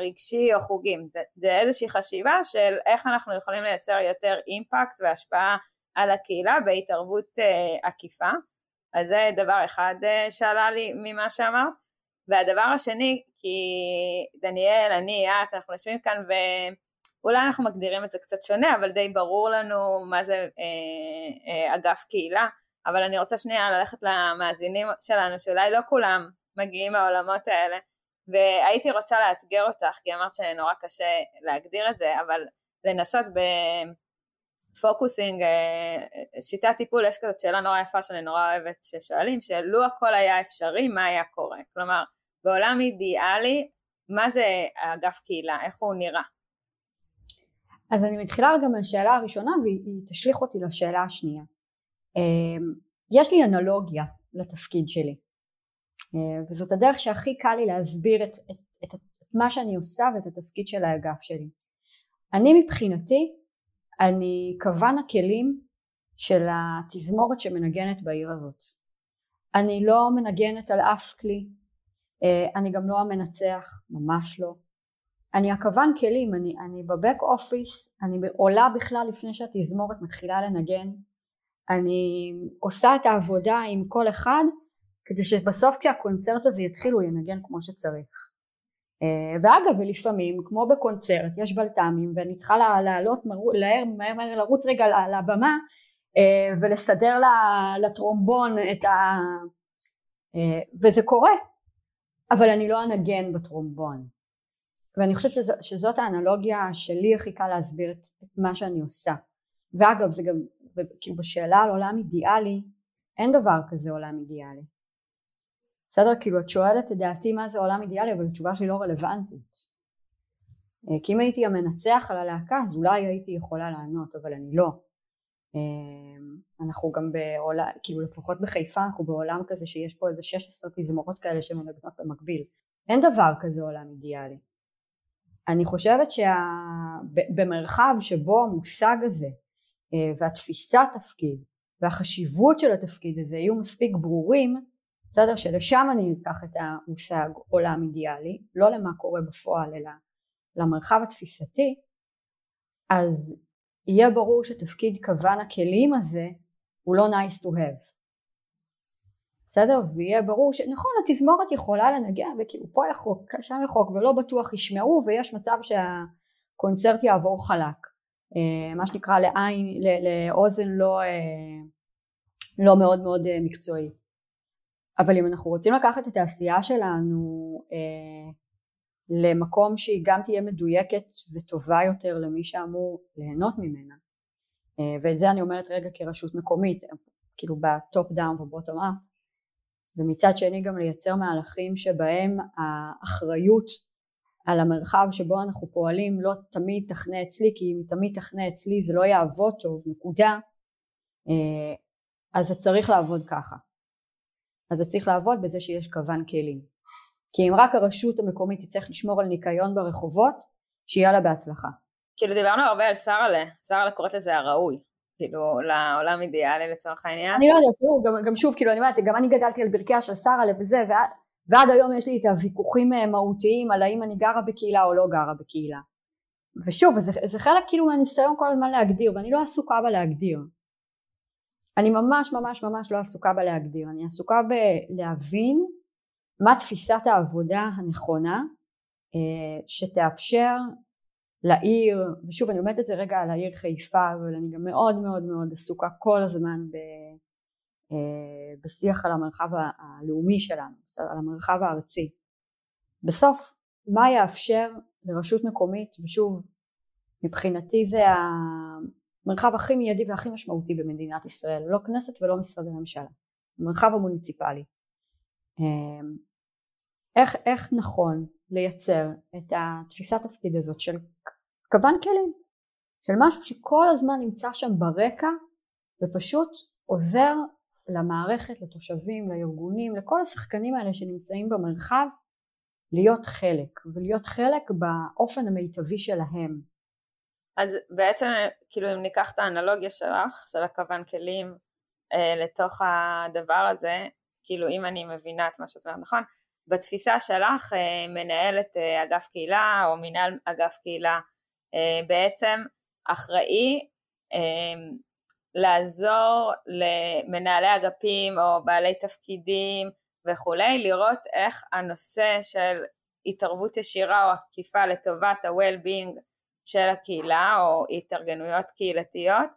רגשי או חוגים, זה איזושהי חשיבה של איך אנחנו יכולים לייצר יותר אימפקט והשפעה על הקהילה בהתערבות עקיפה, אז זה דבר אחד שעלה לי ממה שאמרת, והדבר השני, כי דניאל, אני, את, אנחנו יושבים כאן ו... אולי אנחנו מגדירים את זה קצת שונה, אבל די ברור לנו מה זה אה, אה, אגף קהילה, אבל אני רוצה שנייה ללכת למאזינים שלנו, שאולי לא כולם מגיעים מהעולמות האלה, והייתי רוצה לאתגר אותך, כי אמרת שנורא קשה להגדיר את זה, אבל לנסות בפוקוסינג, אה, שיטת טיפול, יש כזאת שאלה נורא יפה שאני נורא אוהבת ששואלים, שלו הכל היה אפשרי, מה היה קורה? כלומר, בעולם אידיאלי, מה זה אגף קהילה? איך הוא נראה? אז אני מתחילה רגע מהשאלה הראשונה והיא תשליך אותי לשאלה השנייה. אמ, יש לי אנלוגיה לתפקיד שלי אה, וזאת הדרך שהכי קל לי להסביר את, את, את, את מה שאני עושה ואת התפקיד של האגף שלי. אני מבחינתי אני כוון הכלים של התזמורת שמנגנת בעיר הזאת. אני לא מנגנת על אף כלי, אה, אני גם לא המנצח, ממש לא. אני הכוון כלים, אני, אני בבק אופיס, אני עולה בכלל לפני שהתזמורת מתחילה לנגן, אני עושה את העבודה עם כל אחד כדי שבסוף כשהקונצרט הזה יתחיל הוא ינגן כמו שצריך. אה, ואגב ולפעמים כמו בקונצרט יש בלת"מים ואני צריכה לעלות מהר מהר לרוץ רגע לבמה אה, ולסדר לטרומבון את ה... אה, וזה קורה. אבל אני לא אנגן בטרומבון. ואני חושבת שזו, שזאת האנלוגיה שלי הכי קל להסביר את מה שאני עושה. ואגב זה גם כאילו בשאלה על עולם אידיאלי אין דבר כזה עולם אידיאלי. בסדר? כאילו את שואלת את דעתי מה זה עולם אידיאלי אבל התשובה שלי לא רלוונטית. אה, כי אם הייתי המנצח על הלהקה אז אולי הייתי יכולה לענות אבל אני לא. אה, אנחנו גם בעולם כאילו לפחות בחיפה אנחנו בעולם כזה שיש פה איזה 16 תזמורות כאלה שמנגנות במקביל. אין דבר כזה עולם אידיאלי. אני חושבת שבמרחב שבו המושג הזה והתפיסת תפקיד והחשיבות של התפקיד הזה יהיו מספיק ברורים, בסדר? שלשם אני אקח את המושג עולם אידיאלי, לא למה קורה בפועל אלא למרחב התפיסתי, אז יהיה ברור שתפקיד כוון הכלים הזה הוא לא nice to have. בסדר? ויהיה ברור שנכון התזמורת יכולה לנגן וכאילו פה יחוק, שם יחוק ולא בטוח ישמעו ויש מצב שהקונצרט יעבור חלק אה, מה שנקרא לעין, לאוזן לא, אה, לא מאוד מאוד אה, מקצועי. אבל אם אנחנו רוצים לקחת את העשייה שלנו למקום שהיא גם תהיה מדויקת וטובה יותר למי שאמור ליהנות ממנה ואת זה אני אומרת רגע כרשות מקומית כאילו ב top down ו bottom up ומצד שני גם לייצר מהלכים שבהם האחריות על המרחב שבו אנחנו פועלים לא תמיד תחנה אצלי כי אם תמיד תחנה אצלי זה לא יעבוד טוב נקודה אה, אז זה צריך לעבוד ככה אז אתה צריך לעבוד בזה שיש כוון כלים. כי אם רק הרשות המקומית תצטרך לשמור על ניקיון ברחובות, שיהיה לה בהצלחה. כאילו דיברנו הרבה על שרה'לה, שרה'לה קוראת לזה הראוי, כאילו לעולם אידיאלי לצורך העניין. אני לא יודעת, תראו, גם, גם שוב, כאילו אני אומרת, גם אני גדלתי על ברכיה של שרה'לה וזה, ועד, ועד היום יש לי את הוויכוחים אה, מהותיים על האם אני גרה בקהילה או לא גרה בקהילה. ושוב, זה, זה חלק כאילו מהניסיון כל הזמן להגדיר, ואני לא עסוקה בלהגדיר. אני ממש ממש ממש לא עסוקה בלהגדיר, אני עסוקה בלהבין מה תפיסת העבודה הנכונה אה, שתאפשר לעיר, ושוב אני עומדת את זה רגע על העיר חיפה, אבל אני גם מאוד מאוד מאוד עסוקה כל הזמן ב, בשיח על המרחב הלאומי שלנו, על המרחב הארצי. בסוף מה יאפשר לרשות מקומית, ושוב מבחינתי זה המרחב הכי מיידי והכי משמעותי במדינת ישראל, לא כנסת ולא משרדי ממשלה, המרחב המוניציפלי. אמ, איך, איך נכון לייצר את התפיסת תפקיד הזאת של כוון כלים, של משהו שכל הזמן נמצא שם ברקע ופשוט עוזר למערכת, לתושבים, לארגונים, לכל השחקנים האלה שנמצאים במרחב להיות חלק, ולהיות חלק באופן המיטבי שלהם. אז בעצם כאילו אם ניקח את האנלוגיה שלך, של הכוון כלים אה, לתוך הדבר הזה, כאילו אם אני מבינה את מה שאת אומרת נכון, בתפיסה שלך אה, מנהלת אה, אגף קהילה או מנהל אגף קהילה אה, בעצם אחראי אה, לעזור למנהלי אגפים או בעלי תפקידים וכולי, לראות איך הנושא של התערבות ישירה או עקיפה לטובת ה-well-being של הקהילה או התארגנויות קהילתיות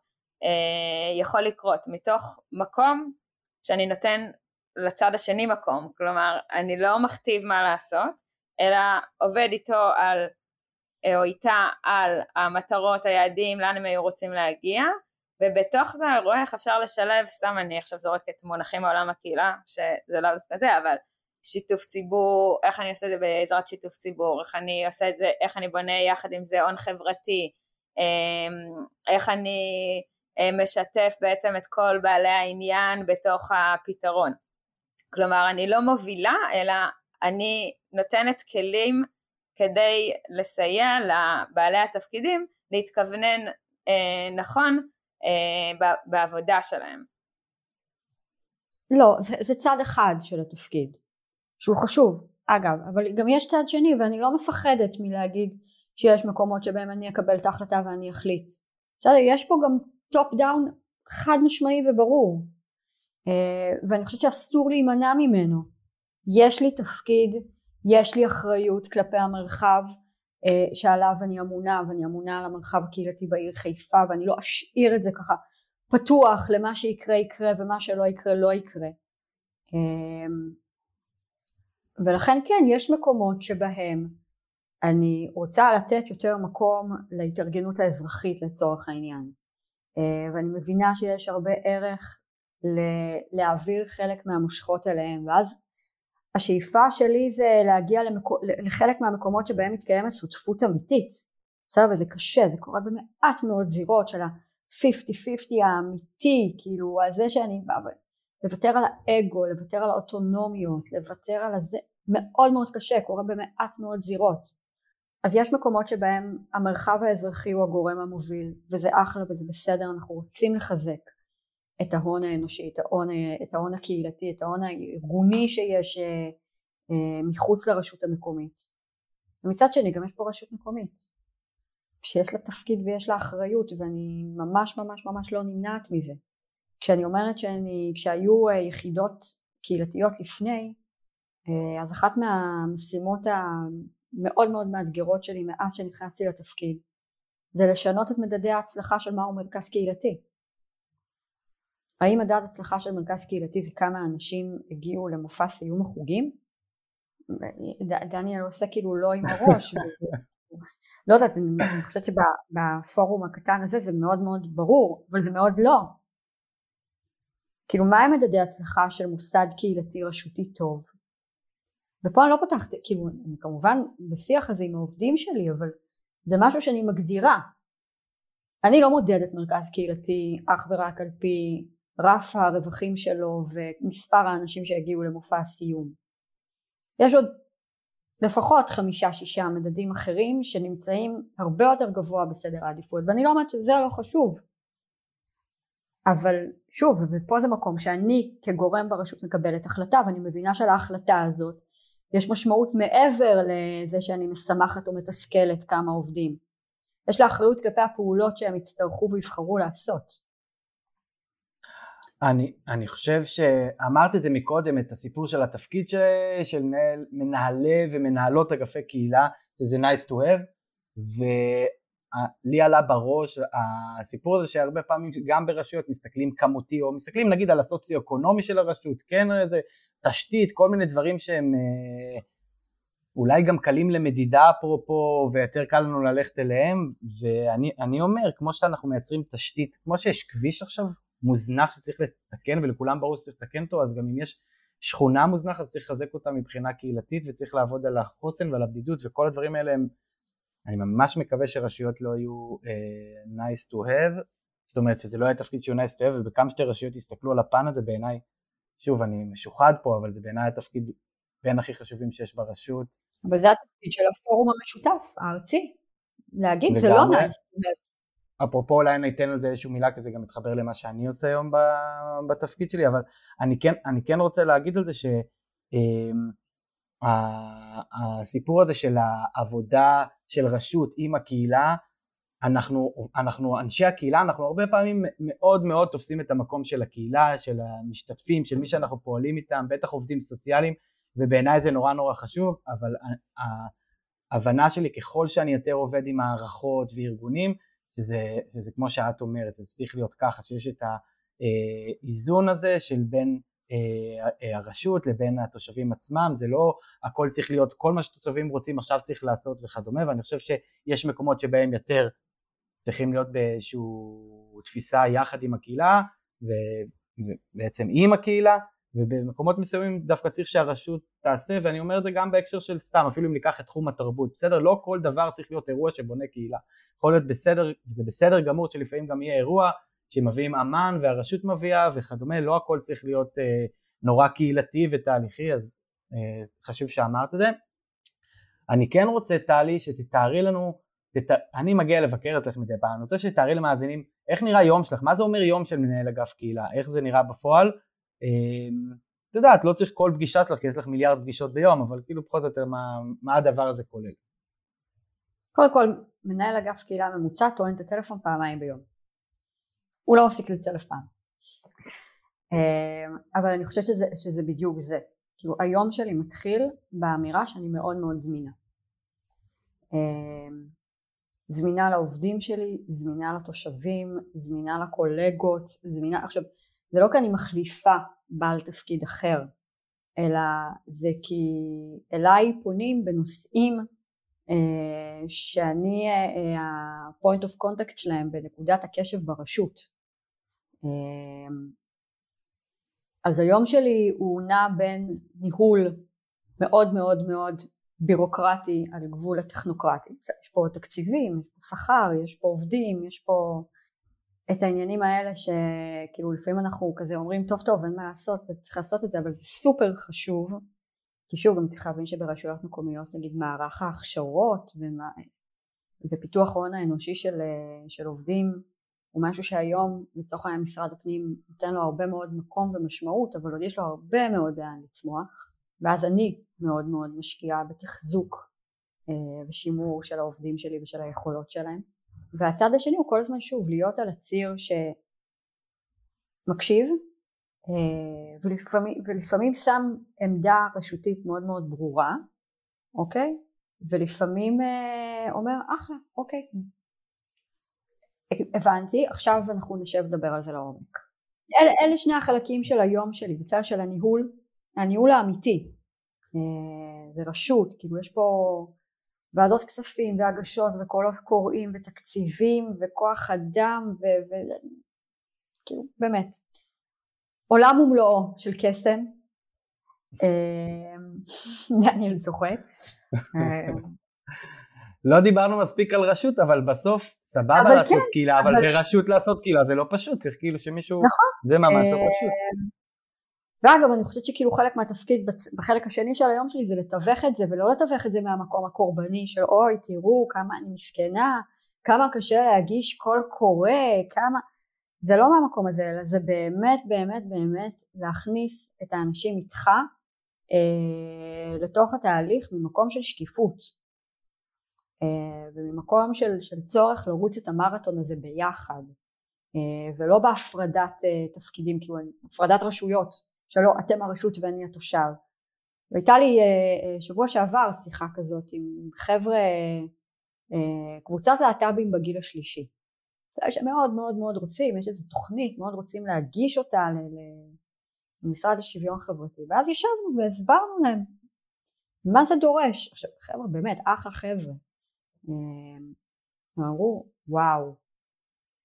אה, יכול לקרות מתוך מקום שאני נותן לצד השני מקום, כלומר אני לא מכתיב מה לעשות אלא עובד איתו על או איתה על המטרות, היעדים, לאן הם היו רוצים להגיע ובתוך זה רואה איך אפשר לשלב, סתם אני עכשיו זורקת מונחים מעולם הקהילה, שזה לא דווקא זה, אבל שיתוף ציבור, איך אני עושה את זה בעזרת שיתוף ציבור, איך אני עושה את זה, איך אני בונה יחד עם זה הון חברתי, אמ, איך אני אה, משתף בעצם את כל בעלי העניין בתוך הפתרון. כלומר, אני לא מובילה, אלא אני נותנת כלים כדי לסייע לבעלי התפקידים להתכוונן אה, נכון אה, בעבודה שלהם. לא, זה, זה צד אחד של התפקיד, שהוא חשוב, אגב, אבל גם יש צד שני ואני לא מפחדת מלהגיד שיש מקומות שבהם אני אקבל את ההחלטה ואני אחליט. בסדר, יש פה גם top down חד משמעי וברור, uh, ואני חושבת שאסור להימנע ממנו. יש לי תפקיד, יש לי אחריות כלפי המרחב, אה, שעליו אני אמונה ואני אמונה על המרחב הקהילתי בעיר חיפה ואני לא אשאיר את זה ככה פתוח למה שיקרה יקרה ומה שלא יקרה לא יקרה. אמ, ולכן כן יש מקומות שבהם אני רוצה לתת יותר מקום להתארגנות האזרחית לצורך העניין. אה, ואני מבינה שיש הרבה ערך להעביר חלק מהמושכות אליהם ואז השאיפה שלי זה להגיע למקו, לחלק מהמקומות שבהם מתקיימת שותפות אמיתית. בסדר? וזה קשה זה קורה במעט מאוד זירות של ה-50-50 האמיתי כאילו על זה שאני באה לוותר על האגו לוותר על האוטונומיות לוותר על הזה מאוד מאוד קשה קורה במעט מאוד זירות. אז יש מקומות שבהם המרחב האזרחי הוא הגורם המוביל וזה אחלה וזה בסדר אנחנו רוצים לחזק את ההון האנושי, את ההון, את ההון הקהילתי, את ההון הארגוני שיש אה, אה, מחוץ לרשות המקומית. ומצד שני גם יש פה רשות מקומית שיש לה תפקיד ויש לה אחריות ואני ממש ממש ממש לא נמנעת מזה. כשאני אומרת שאני, כשהיו אה, יחידות קהילתיות לפני, אז אחת מהמשימות המאוד מאוד מאתגרות שלי מאז שנכנסתי לתפקיד זה לשנות את מדדי ההצלחה של מהו מרכז קהילתי. האם מדד הצלחה של מרכז קהילתי זה כמה אנשים הגיעו למופע סיום החוגים? דניאל עושה כאילו לא עם הראש לא יודעת אני חושבת שבפורום הקטן הזה זה מאוד מאוד ברור אבל זה מאוד לא. כאילו מה הם מדדי הצלחה של מוסד קהילתי רשותי טוב? ופה אני לא פותחת כאילו אני כמובן בשיח הזה עם העובדים שלי אבל זה משהו שאני מגדירה. אני לא מודדת מרכז קהילתי אך ורק על פי רף הרווחים שלו ומספר האנשים שהגיעו למופע הסיום. יש עוד לפחות חמישה שישה מדדים אחרים שנמצאים הרבה יותר גבוה בסדר העדיפות ואני לא אומרת שזה לא חשוב. אבל שוב ופה זה מקום שאני כגורם ברשות מקבלת החלטה ואני מבינה שלהחלטה הזאת יש משמעות מעבר לזה שאני משמחת או מתסכלת כמה עובדים. יש לה אחריות כלפי הפעולות שהם יצטרכו ויבחרו לעשות אני, אני חושב שאמרת את זה מקודם, את הסיפור של התפקיד של, של מנהל, מנהלי ומנהלות אגפי קהילה, שזה nice to have, ולי עלה בראש הסיפור הזה שהרבה פעמים גם ברשויות מסתכלים כמותי, או מסתכלים נגיד על הסוציו-אקונומי של הרשות, כן איזה תשתית, כל מיני דברים שהם אה, אולי גם קלים למדידה אפרופו, ויותר קל לנו ללכת אליהם, ואני אומר, כמו שאנחנו מייצרים תשתית, כמו שיש כביש עכשיו, מוזנח שצריך לתקן ולכולם ברור שצריך לתקן אותו אז גם אם יש שכונה מוזנחת צריך לחזק אותה מבחינה קהילתית וצריך לעבוד על החוסן ועל הבדידות וכל הדברים האלה הם אני ממש מקווה שרשויות לא יהיו uh, nice to have. זאת אומרת שזה לא יהיה תפקיד שהוא nice to have ובכמה שתי רשויות יסתכלו על הפן הזה בעיניי שוב אני משוחד פה אבל זה בעיניי התפקיד בין הכי חשובים שיש ברשות. אבל זה התפקיד של הפורום המשותף הארצי. להגיד זה לא nice to have אפרופו אולי אני אתן על זה איזושהי מילה כי זה גם מתחבר למה שאני עושה היום בתפקיד שלי אבל אני כן, אני כן רוצה להגיד על זה שהסיפור אמ, הזה של העבודה של רשות עם הקהילה אנחנו, אנחנו אנשי הקהילה אנחנו הרבה פעמים מאוד מאוד תופסים את המקום של הקהילה של המשתתפים של מי שאנחנו פועלים איתם בטח עובדים סוציאליים ובעיניי זה נורא נורא חשוב אבל ההבנה שלי ככל שאני יותר עובד עם הערכות וארגונים שזה, שזה כמו שאת אומרת, זה צריך להיות ככה, שיש את האיזון הזה של בין אה, הרשות לבין התושבים עצמם, זה לא הכל צריך להיות, כל מה שתושבים רוצים עכשיו צריך לעשות וכדומה, ואני חושב שיש מקומות שבהם יותר צריכים להיות באיזושהי תפיסה יחד עם הקהילה ובעצם עם הקהילה ובמקומות מסוימים דווקא צריך שהרשות תעשה ואני אומר את זה גם בהקשר של סתם אפילו אם ניקח את תחום התרבות בסדר? לא כל דבר צריך להיות אירוע שבונה קהילה. יכול להיות בסדר זה בסדר גמור שלפעמים גם יהיה אירוע שמביאים אמן והרשות מביאה וכדומה לא הכל צריך להיות אה, נורא קהילתי ותהליכי אז אה, חשוב שאמרת את זה. אני כן רוצה טלי שתתארי לנו תת... אני מגיע לבקר אצלך מדי פעם אני רוצה שתתארי למאזינים איך נראה יום שלך מה זה אומר יום של מנהל אגף קהילה איך זה נראה בפועל את יודעת, לא צריך כל פגישה שלך, כי יש לך מיליארד פגישות ביום, אבל כאילו פחות או יותר מה, מה הדבר הזה כולל. קודם כל, מנהל אגף קהילה ממוצע טוען את הטלפון פעמיים ביום. הוא לא מפסיק לצלף פעם. אמ, אבל אני חושבת שזה, שזה בדיוק זה. כאילו היום שלי מתחיל באמירה שאני מאוד מאוד זמינה. אמ, זמינה לעובדים שלי, זמינה לתושבים, זמינה לקולגות, זמינה, עכשיו זה לא כי אני מחליפה בעל תפקיד אחר, אלא זה כי אליי פונים בנושאים אה, שאני ה-point of contact שלהם בנקודת הקשב ברשות. אה, אז היום שלי הוא נע בין ניהול מאוד מאוד מאוד בירוקרטי על גבול הטכנוקרטי. יש פה תקציבים, יש פה שכר, יש פה עובדים, יש פה את העניינים האלה שכאילו לפעמים אנחנו כזה אומרים טוב טוב אין מה לעשות צריך לעשות את זה אבל זה סופר חשוב. כי שוב גם צריך להבין שברשויות מקומיות נגיד מערך ההכשרות ומה, ופיתוח ההון האנושי של, של עובדים הוא משהו שהיום לצורך העניין משרד הפנים נותן לו הרבה מאוד מקום ומשמעות אבל עוד יש לו הרבה מאוד לאן לצמוח. ואז אני מאוד מאוד משקיעה בתחזוק אה, ושימור של העובדים שלי ושל היכולות שלהם והצד השני הוא כל הזמן שוב להיות על הציר שמקשיב אה, ולפעמים, ולפעמים שם עמדה רשותית מאוד מאוד ברורה אוקיי? ולפעמים אה, אומר אחלה אוקיי. הבנתי עכשיו אנחנו נשב לדבר על זה לעומק. אלה, אלה שני החלקים של היום שלי בצד של הניהול הניהול האמיתי. אה, זה רשות כאילו יש פה ועדות כספים והגשות וקולות קוראים ותקציבים וכוח אדם וכאילו באמת עולם ומלואו של קסם אמ, דניאל צוחק אמ, לא דיברנו מספיק על רשות, אבל בסוף סבבה אבל לעשות כן, קהילה, אבל אבל- ברשות לעשות קהילה זה לא פשוט, צריך כאילו שמישהו... נכון. זה ממש לא אה, פשוט. ואגב אני חושבת שכאילו חלק מהתפקיד בחלק השני של היום שלי זה לתווך את זה ולא לתווך את זה מהמקום הקורבני של אוי תראו כמה אני מסכנה כמה קשה להגיש קול קורא כמה זה לא מהמקום הזה אלא זה באמת באמת באמת להכניס את האנשים איתך אה, לתוך התהליך ממקום של שקיפות אה, וממקום של, של צורך לרוץ את המרתון הזה ביחד אה, ולא בהפרדת אה, תפקידים כאילו הפרדת רשויות שלא אתם הרשות ואני התושב. והייתה לי אה, אה, שבוע שעבר שיחה כזאת עם חבר'ה, אה, קבוצת להט"בים בגיל השלישי. שמאוד מאוד מאוד רוצים, יש איזו תוכנית, מאוד רוצים להגיש אותה למשרד לשוויון חברתי. ואז ישבנו והסברנו להם מה זה דורש. עכשיו חבר'ה באמת אחלה חבר'ה. אמרו וואו,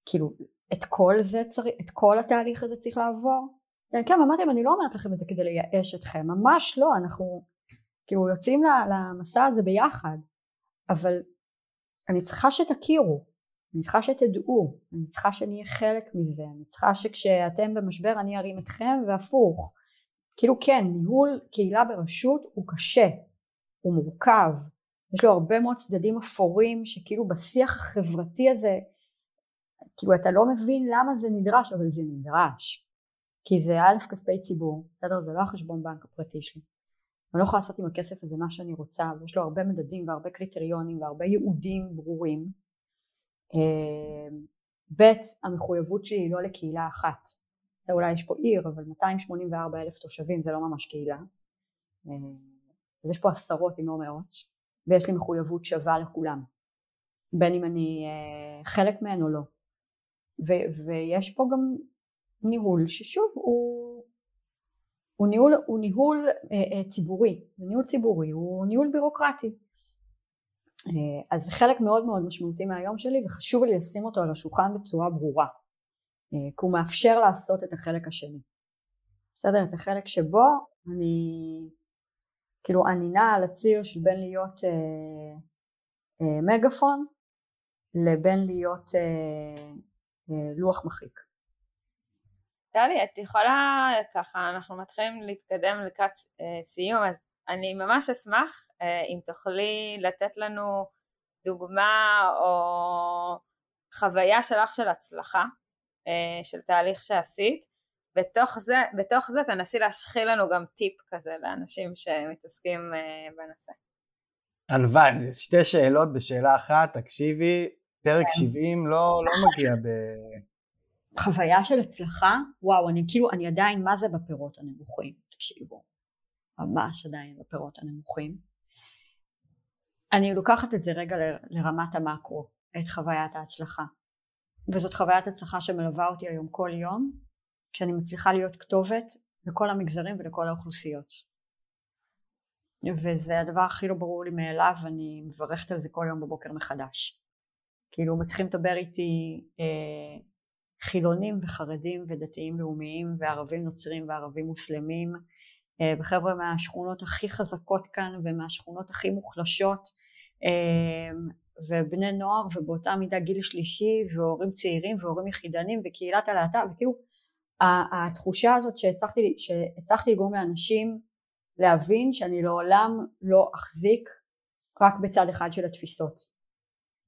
כאילו את כל זה צריך, את כל התהליך הזה צריך לעבור? כן, כן, אמרתי להם, אני לא אומרת לכם את זה כדי לייאש אתכם, ממש לא, אנחנו כאילו יוצאים למסע הזה ביחד, אבל אני צריכה שתכירו, אני צריכה שתדעו, אני צריכה שנהיה חלק מזה, אני צריכה שכשאתם במשבר אני ארים אתכם והפוך. כאילו כן, ניהול קהילה ברשות הוא קשה, הוא מורכב, יש לו הרבה מאוד צדדים אפורים שכאילו בשיח החברתי הזה, כאילו אתה לא מבין למה זה נדרש, אבל זה נדרש. כי זה א' כספי ציבור, בסדר? זה לא החשבון בנק הפרטי שלי. אני לא יכולה לעשות עם הכסף הזה מה שאני רוצה, ויש לו הרבה מדדים והרבה קריטריונים והרבה ייעודים ברורים. אה, ב', המחויבות שלי היא לא לקהילה אחת. אולי יש פה עיר, אבל 284 אלף תושבים זה לא ממש קהילה. אה, אז יש פה עשרות אם לא מאות, ויש לי מחויבות שווה לכולם, בין אם אני אה, חלק מהן או לא. ויש פה גם ניהול ששוב הוא, הוא ניהול, הוא ניהול אה, אה, ציבורי, וניהול ציבורי הוא ניהול בירוקרטי. אה, אז זה חלק מאוד מאוד משמעותי מהיום שלי וחשוב לי לשים אותו על השולחן בצורה ברורה, אה, כי הוא מאפשר לעשות את החלק השני. בסדר? את החלק שבו אני כאילו אני נעה על הציר של בין להיות אה, אה, מגפון לבין להיות אה, אה, לוח מחיק. טלי, את יכולה ככה, אנחנו מתחילים להתקדם לקראת אה, סיום, אז אני ממש אשמח אה, אם תוכלי לתת לנו דוגמה או חוויה שלך של הצלחה, אה, של תהליך שעשית, בתוך זה, בתוך זה תנסי להשחיל לנו גם טיפ כזה לאנשים שמתעסקים אה, בנושא. זה שתי שאלות בשאלה אחת, תקשיבי, פרק כן. 70 לא, לא מגיע ב... חוויה של הצלחה, וואו, אני כאילו, אני עדיין, מה זה בפירות הנמוכים? תקשיבו, ממש עדיין בפירות הנמוכים. אני לוקחת את זה רגע ל- לרמת המקרו, את חוויית ההצלחה. וזאת חוויית הצלחה שמלווה אותי היום כל יום, כשאני מצליחה להיות כתובת לכל המגזרים ולכל האוכלוסיות. וזה הדבר הכי לא ברור לי מאליו, ואני מברכת על זה כל יום בבוקר מחדש. כאילו מצליחים לדבר איתי אה, חילונים וחרדים ודתיים לאומיים וערבים נוצרים וערבים מוסלמים. אה, וחבר'ה מהשכונות הכי חזקות כאן ומהשכונות הכי מוחלשות. אה, ובני נוער ובאותה מידה גיל שלישי והורים צעירים והורים יחידנים וקהילת הלהט"ב וכאילו התחושה הזאת שהצלחתי, שהצלחתי לגרום לאנשים להבין שאני לעולם לא אחזיק רק בצד אחד של התפיסות.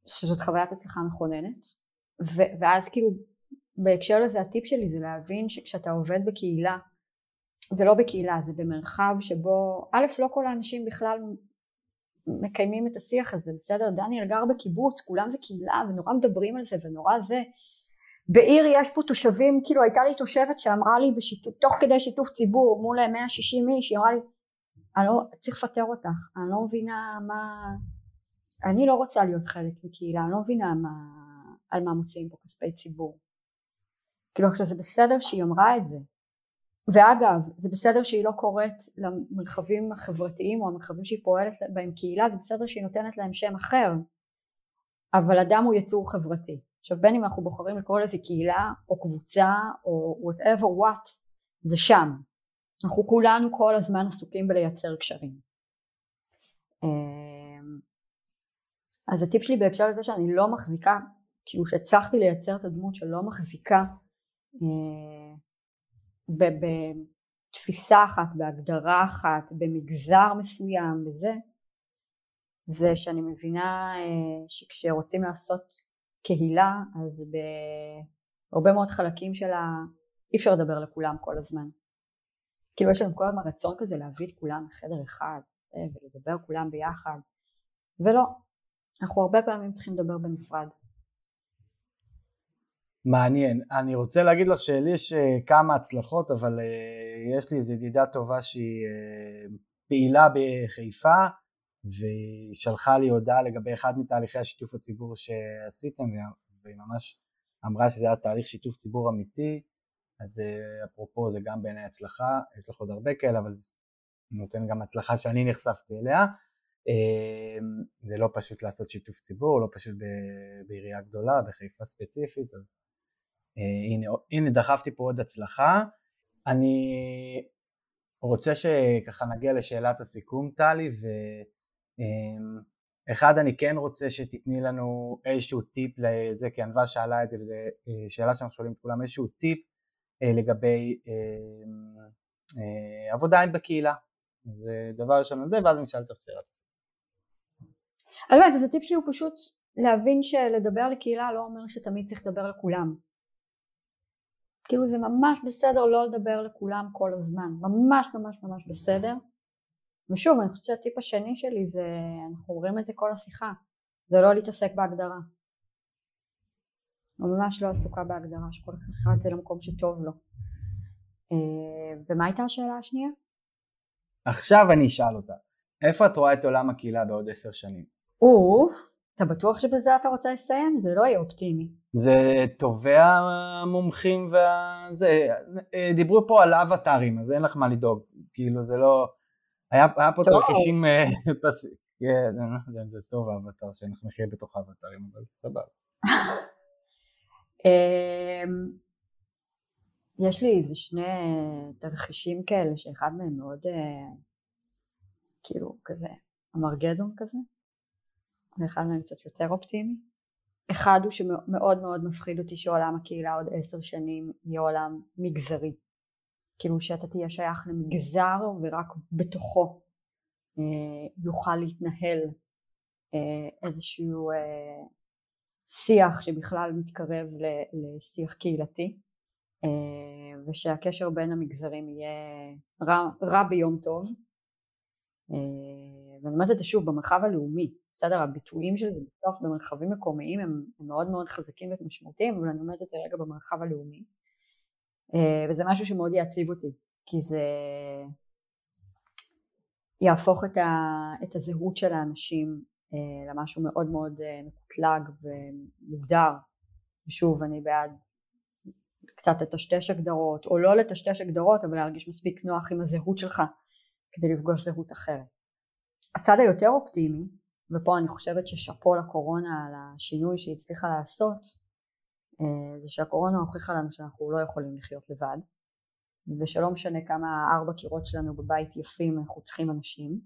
שזאת חוויית הצלחה מכוננת. ואז כאילו בהקשר לזה הטיפ שלי זה להבין שכשאתה עובד בקהילה זה לא בקהילה זה במרחב שבו א' לא כל האנשים בכלל מקיימים את השיח הזה בסדר? דניאל גר בקיבוץ כולם זה קהילה ונורא מדברים על זה ונורא זה. בעיר יש פה תושבים כאילו הייתה לי תושבת שאמרה לי בשיתוף, תוך כדי שיתוף ציבור מול 160 איש היא אמרה לי אני לא צריך לפטר אותך אני לא מבינה מה אני לא רוצה להיות חלק מקהילה אני לא מבינה מה, על מה מוציאים פה כספי ציבור כאילו עכשיו זה בסדר שהיא אמרה את זה. ואגב זה בסדר שהיא לא קוראת למרחבים החברתיים או המרחבים שהיא פועלת בהם קהילה זה בסדר שהיא נותנת להם שם אחר. אבל אדם הוא יצור חברתי. עכשיו בין אם אנחנו בוחרים לקרוא לזה קהילה או קבוצה או whatever what זה שם. אנחנו כולנו כל הזמן עסוקים בלייצר קשרים. אז הטיפ שלי בהקשר לזה שאני לא מחזיקה, כאילו שהצלחתי לייצר את הדמות שלא מחזיקה בתפיסה אחת, בהגדרה אחת, במגזר מסוים וזה, זה שאני מבינה אה, שכשרוצים לעשות קהילה אז בהרבה מאוד חלקים שלה אי אפשר לדבר לכולם כל הזמן. כאילו יש לנו כל הזמן רצון כזה להביא את כולם לחדר אחד אה, ולדבר כולם ביחד ולא, אנחנו הרבה פעמים צריכים לדבר בנפרד. מעניין. אני רוצה להגיד לך שלי יש אה, כמה הצלחות, אבל uh, יש לי איזו ידידה טובה שהיא uh, פעילה בחיפה, והיא שלחה לי הודעה לגבי אחד מתהליכי השיתוף הציבור שעשיתם, והיא ממש אמרה שזה היה תהליך שיתוף ציבור אמיתי, אז אפרופו זה גם בעיניי הצלחה, יש לך עוד הרבה כאלה, אבל זה נותן גם הצלחה שאני נחשפתי אליה. Uh, זה לא פשוט לעשות שיתוף ציבור, לא פשוט בעירייה גדולה, בחיפה ספציפית, אז אה, הנה, הנה דחפתי פה עוד הצלחה. אני רוצה שככה נגיע לשאלת הסיכום טלי ואחד אני כן רוצה שתתני לנו איזשהו טיפ לזה כי ענווה שאלה את זה וזו אה, שאלה שאנחנו שואלים את כולם איזשהו טיפ אה, לגבי עבודה בקהילה זה דבר ראשון על זה ואז נשאל את השאלה. אז באמת אז הטיפ שלי הוא פשוט להבין שלדבר לקהילה לא אומר שתמיד צריך לדבר לכולם כאילו זה ממש בסדר לא לדבר לכולם כל הזמן, ממש ממש ממש בסדר. ושוב, אני חושבת שהטיפ השני שלי זה, אנחנו רואים את זה כל השיחה, זה לא להתעסק בהגדרה. אני ממש לא עסוקה בהגדרה, שכל אחד זה למקום שטוב לו. אה, ומה הייתה השאלה השנייה? עכשיו אני אשאל אותה, איפה את רואה את עולם הקהילה בעוד עשר שנים? אוף, אתה בטוח שבזה אתה רוצה לסיים? זה לא יהיה אופטימי. זה טובי המומחים וזה, דיברו פה על אבטארים, אז אין לך מה לדאוג, כאילו זה לא, היה, היה פה תרחישים אה, פסים, כן, אני לא יודע אם זה טוב האבטאר, שאנחנו נחיה בתוך האבטארים, אבל סבבה. אמ, יש לי איזה שני תרחישים כאלה שאחד מהם מאוד אה, כאילו כזה אמרגדון כזה ואחד מהם קצת יותר אופטימי. אחד הוא שמאוד מאוד מפחיד אותי שעולם הקהילה עוד עשר שנים יהיה עולם מגזרי. כאילו שאתה תהיה שייך למגזר ורק בתוכו אה, יוכל להתנהל אה, איזשהו אה, שיח שבכלל מתקרב לשיח קהילתי אה, ושהקשר בין המגזרים יהיה רע, רע ביום טוב אה, ואני אומרת את זה שוב במרחב הלאומי בסדר, הביטויים של זה בסוף במרחבים מקומיים הם, הם מאוד מאוד חזקים ומשמעותיים, אבל אני אומרת את זה רגע במרחב הלאומי. אה, וזה משהו שמאוד יעציב אותי, כי זה יהפוך את, ה, את הזהות של האנשים אה, למשהו מאוד מאוד אה, מקוטלג ומוגדר. ושוב, אני בעד קצת לטשטש הגדרות, או לא לטשטש הגדרות, אבל להרגיש מספיק נוח עם הזהות שלך כדי לפגוש זהות אחרת. הצד היותר אופטימי ופה אני חושבת ששאפו לקורונה על השינוי שהיא הצליחה לעשות אה, זה שהקורונה הוכיחה לנו שאנחנו לא יכולים לחיות לבד ושלא משנה כמה ארבע קירות שלנו בבית יפים אנחנו צריכים אנשים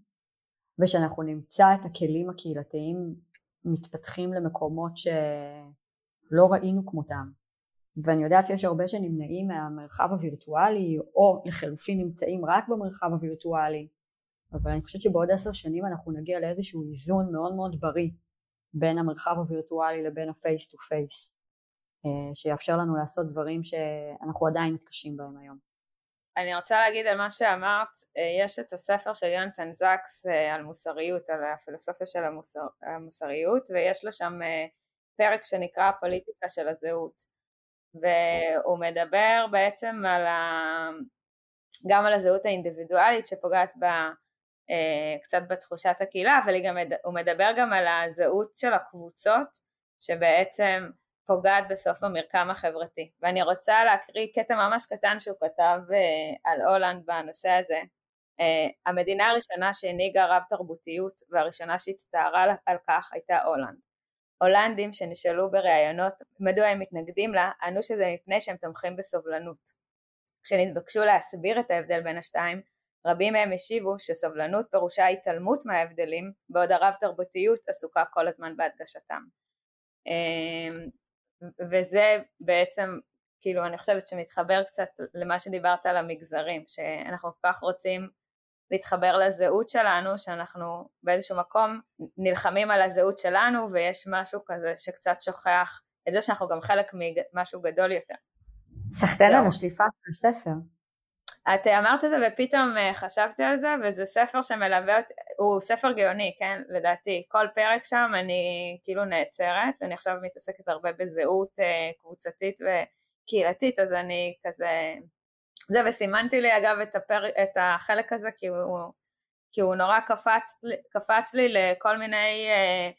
ושאנחנו נמצא את הכלים הקהילתיים מתפתחים למקומות שלא ראינו כמותם. ואני יודעת שיש הרבה שנמנעים מהמרחב הווירטואלי או לחלופין נמצאים רק במרחב הווירטואלי אבל אני חושבת שבעוד עשר שנים אנחנו נגיע לאיזשהו איזון מאוד מאוד בריא בין המרחב הווירטואלי לבין ה face to face שיאפשר לנו לעשות דברים שאנחנו עדיין מתקשים בהם היום. אני רוצה להגיד על מה שאמרת, אה, יש את הספר של יונתן זקס אה, על מוסריות, על הפילוסופיה של המוסר, המוסריות ויש לו שם אה, פרק שנקרא הפוליטיקה של הזהות והוא מדבר בעצם על ה... גם על הזהות האינדיבידואלית שפוגעת אה, קצת בתחושת הקהילה, אבל גם, הוא מדבר גם על הזהות של הקבוצות שבעצם פוגעת בסוף במרקם החברתי. ואני רוצה להקריא קטע ממש קטן שהוא כתב אה, על הולנד בנושא הזה. אה, המדינה הראשונה שהנהיגה רב תרבותיות והראשונה שהצטערה על כך הייתה הולנד. הולנדים שנשאלו בראיונות מדוע הם מתנגדים לה, ענו שזה מפני שהם תומכים בסובלנות. כשנתבקשו להסביר את ההבדל בין השתיים, רבים מהם השיבו שסובלנות פירושה התעלמות מההבדלים, בעוד הרב תרבותיות עסוקה כל הזמן בהדגשתם. אמ, וזה בעצם, כאילו אני חושבת שמתחבר קצת למה שדיברת על המגזרים, שאנחנו כל כך רוצים להתחבר לזהות שלנו, שאנחנו באיזשהו מקום נלחמים על הזהות שלנו ויש משהו כזה שקצת שוכח את זה שאנחנו גם חלק ממשהו גדול יותר. סחטיין על השליפה של הספר. את אמרת את זה ופתאום אה, חשבתי על זה וזה ספר שמלווה אותי, הוא ספר גאוני, כן, לדעתי, כל פרק שם אני כאילו נעצרת, אני עכשיו מתעסקת הרבה בזהות אה, קבוצתית וקהילתית אז אני כזה, זה וסימנתי לי אגב את, הפר... את החלק הזה כי הוא, כי הוא נורא קפץ, קפץ לי לכל מיני אה,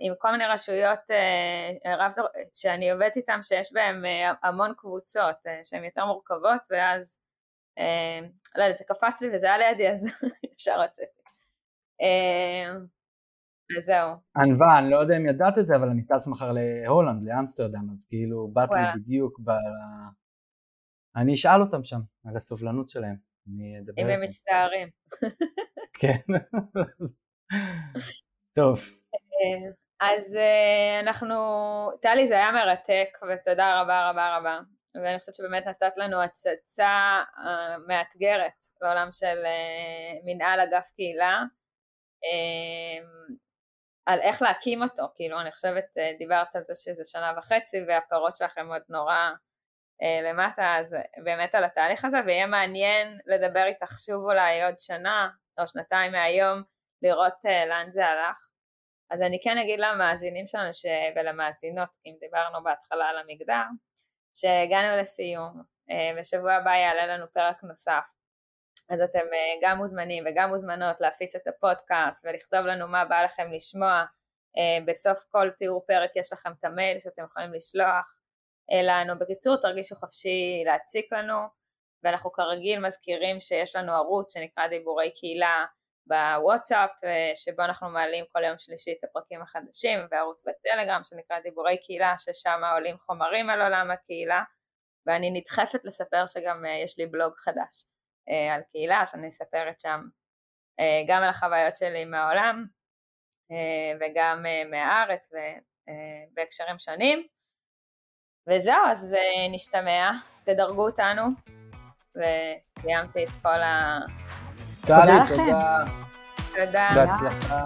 עם כל מיני רשויות אה, רב, שאני עובדת איתן שיש בהן אה, המון קבוצות אה, שהן יותר מורכבות ואז לא יודעת זה קפץ לי וזה היה לידי אז ישר רציתי. אז זהו. ענווה, אני לא יודע אם ידעת את זה אבל אני טס מחר להולנד, לאמסטרדם אז כאילו באת לי בדיוק ב... אני אשאל אותם שם על הסובלנות שלהם. אם הם מצטערים. כן. טוב. אז אה, אנחנו, טלי זה היה מרתק ותודה רבה רבה רבה. ואני חושבת שבאמת נתת לנו הצצה אה, מאתגרת לעולם של אה, מנהל אגף קהילה על איך להקים אותו, כאילו אני חושבת דיברת על זה שזה שנה וחצי והפירות שלכם עוד נורא למטה אז באמת על התהליך הזה ויהיה מעניין לדבר איתך שוב אולי עוד שנה או שנתיים מהיום לראות לאן זה הלך אז אני כן אגיד למאזינים שלנו ש... ולמאזינות, אם דיברנו בהתחלה על המגדר, שהגענו לסיום, בשבוע אה, הבא יעלה לנו פרק נוסף. אז אתם אה, גם מוזמנים וגם מוזמנות להפיץ את הפודקאסט ולכתוב לנו מה בא לכם לשמוע. אה, בסוף כל תיאור פרק יש לכם את המייל שאתם יכולים לשלוח לנו. בקיצור, תרגישו חופשי להציק לנו, ואנחנו כרגיל מזכירים שיש לנו ערוץ שנקרא דיבורי קהילה בוואטסאפ אה, שבו אנחנו מעלים כל יום שלישי את הפרקים החדשים וערוץ בטלגרם שנקרא דיבורי קהילה ששם עולים חומרים על עולם הקהילה ואני נדחפת לספר שגם אה, יש לי בלוג חדש אה, על קהילה שאני מספרת שם גם על החוויות שלי מהעולם וגם מהארץ ובהקשרים שונים. וזהו אז נשתמע תדרגו אותנו וסיימתי את כל ה... טלי, תודה. תודה. בהצלחה.